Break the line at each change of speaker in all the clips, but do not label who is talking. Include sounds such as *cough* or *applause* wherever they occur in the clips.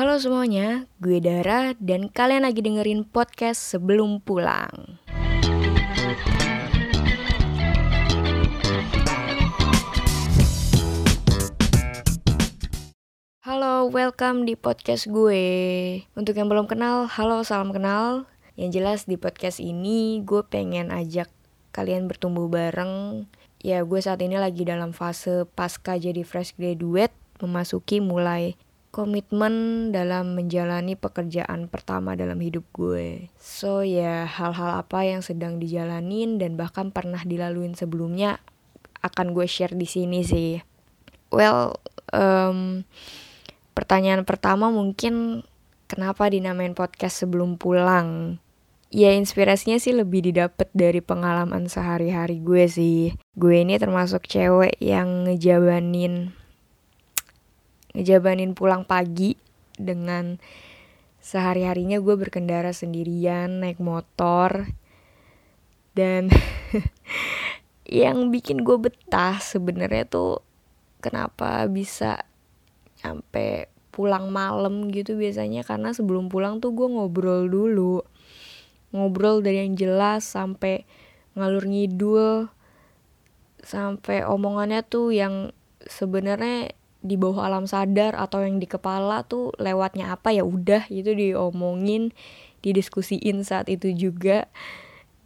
Halo semuanya, gue Dara dan kalian lagi dengerin podcast sebelum pulang. Halo, welcome di podcast gue. Untuk yang belum kenal, halo, salam kenal. Yang jelas di podcast ini gue pengen ajak kalian bertumbuh bareng. Ya, gue saat ini lagi dalam fase pasca jadi fresh graduate, memasuki mulai komitmen dalam menjalani pekerjaan pertama dalam hidup gue. So ya hal-hal apa yang sedang dijalanin dan bahkan pernah dilaluin sebelumnya akan gue share di sini sih. Well, um, pertanyaan pertama mungkin kenapa dinamain podcast sebelum pulang? Ya inspirasinya sih lebih didapat dari pengalaman sehari-hari gue sih. Gue ini termasuk cewek yang ngejabanin ngejabanin pulang pagi dengan sehari-harinya gue berkendara sendirian naik motor dan *laughs* yang bikin gue betah sebenarnya tuh kenapa bisa sampai pulang malam gitu biasanya karena sebelum pulang tuh gue ngobrol dulu. Ngobrol dari yang jelas sampai ngalur ngidul sampai omongannya tuh yang sebenarnya di bawah alam sadar atau yang di kepala tuh lewatnya apa ya udah itu diomongin didiskusiin saat itu juga.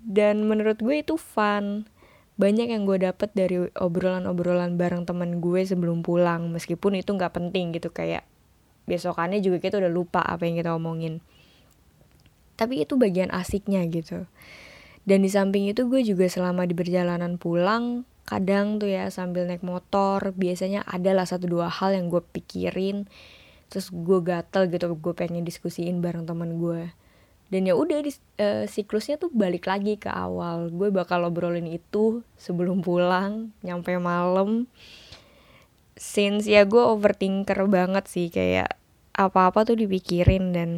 Dan menurut gue itu fun. Banyak yang gue dapet dari obrolan-obrolan bareng temen gue sebelum pulang. Meskipun itu nggak penting gitu kayak besokannya juga kita udah lupa apa yang kita omongin. Tapi itu bagian asiknya gitu. Dan di samping itu gue juga selama di perjalanan pulang kadang tuh ya sambil naik motor biasanya ada lah satu dua hal yang gue pikirin terus gue gatel gitu gue pengen diskusiin bareng teman gue dan ya udah uh, siklusnya tuh balik lagi ke awal. Gue bakal obrolin itu sebelum pulang nyampe malam. Since ya gue overthinker banget sih kayak apa-apa tuh dipikirin dan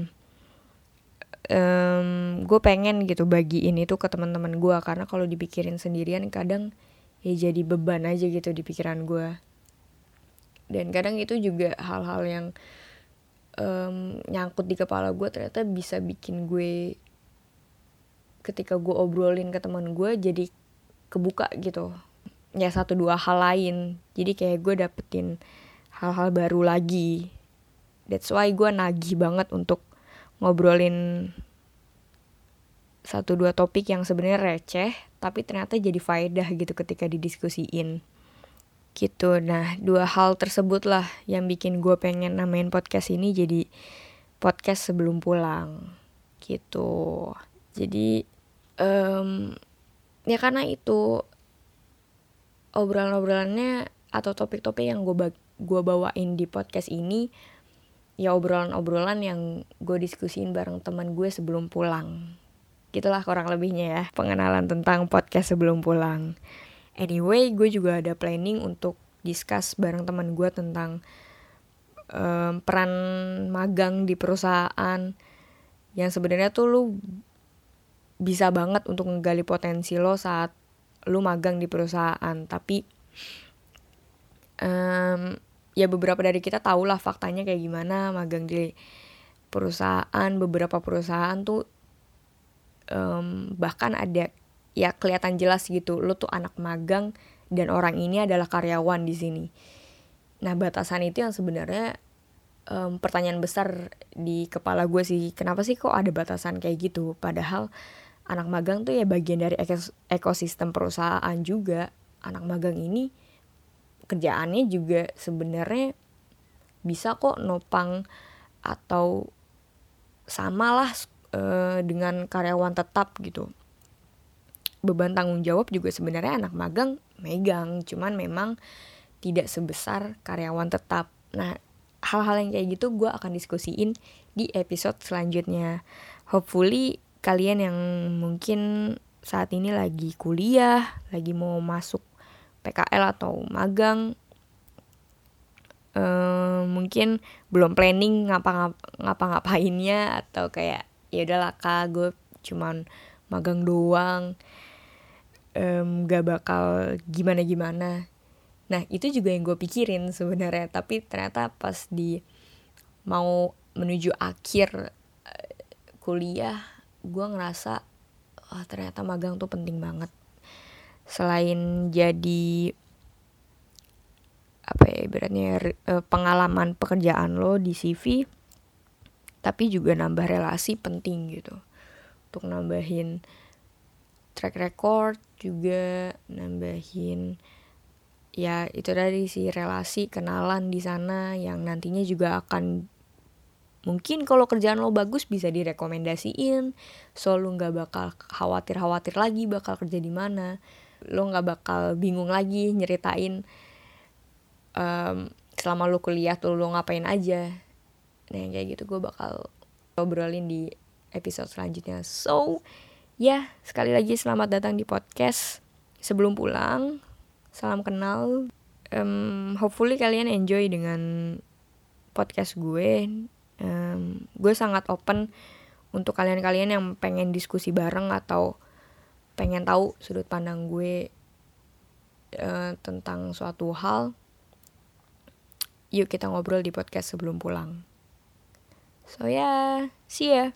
um, gue pengen gitu bagiin itu ke teman-teman gue karena kalau dipikirin sendirian kadang ya jadi beban aja gitu di pikiran gue dan kadang itu juga hal-hal yang um, nyangkut di kepala gue ternyata bisa bikin gue ketika gue obrolin ke teman gue jadi kebuka gitu. Ya satu dua hal lain. Jadi kayak gue dapetin hal-hal baru lagi. That's why gue nagih banget untuk ngobrolin satu dua topik yang sebenarnya receh tapi ternyata jadi faedah gitu ketika didiskusiin. Gitu. Nah dua hal tersebut lah yang bikin gue pengen namain podcast ini jadi podcast sebelum pulang. Gitu. Jadi um, ya karena itu obrolan-obrolannya atau topik-topik yang gue gue bawain di podcast ini ya obrolan-obrolan yang gue diskusiin bareng teman gue sebelum pulang Gitulah kurang lebihnya ya pengenalan tentang podcast sebelum pulang. Anyway, gue juga ada planning untuk discuss bareng teman gue tentang um, peran magang di perusahaan yang sebenarnya tuh lu bisa banget untuk menggali potensi lo saat lu magang di perusahaan tapi um, ya beberapa dari kita tahu lah faktanya kayak gimana magang di perusahaan beberapa perusahaan tuh um, bahkan ada ya kelihatan jelas gitu lo tuh anak magang dan orang ini adalah karyawan di sini. Nah batasan itu yang sebenarnya um, pertanyaan besar di kepala gue sih kenapa sih kok ada batasan kayak gitu? Padahal anak magang tuh ya bagian dari ekosistem perusahaan juga. Anak magang ini kerjaannya juga sebenarnya bisa kok nopang atau samalah uh, dengan karyawan tetap gitu. Beban tanggung jawab juga sebenarnya anak magang megang. Cuman memang tidak sebesar karyawan tetap. Nah hal-hal yang kayak gitu gue akan diskusiin di episode selanjutnya. Hopefully kalian yang mungkin saat ini lagi kuliah lagi mau masuk PKL atau magang uh, mungkin belum planning ngapa-ngapainnya atau kayak ya udahlah kak gue cuman magang doang um, gak bakal gimana gimana nah itu juga yang gue pikirin sebenarnya tapi ternyata pas di mau menuju akhir uh, kuliah gue ngerasa oh, ternyata magang tuh penting banget. Selain jadi apa ya ibaratnya uh, pengalaman pekerjaan lo di CV tapi juga nambah relasi penting gitu. Untuk nambahin track record juga nambahin ya itu tadi si relasi kenalan di sana yang nantinya juga akan mungkin kalau kerjaan lo bagus bisa direkomendasiin. So lo nggak bakal khawatir khawatir lagi bakal kerja di mana. Lo nggak bakal bingung lagi nyeritain um, selama lo kuliah tuh lo ngapain aja nah yang kayak gitu gue bakal ngobrolin di episode selanjutnya. So ya yeah, sekali lagi selamat datang di podcast. Sebelum pulang salam kenal. Um, hopefully kalian enjoy dengan podcast gue. Um, gue sangat open untuk kalian-kalian yang pengen diskusi bareng atau pengen tahu sudut pandang gue uh, tentang suatu hal. Yuk kita ngobrol di podcast sebelum pulang so yeah, see ya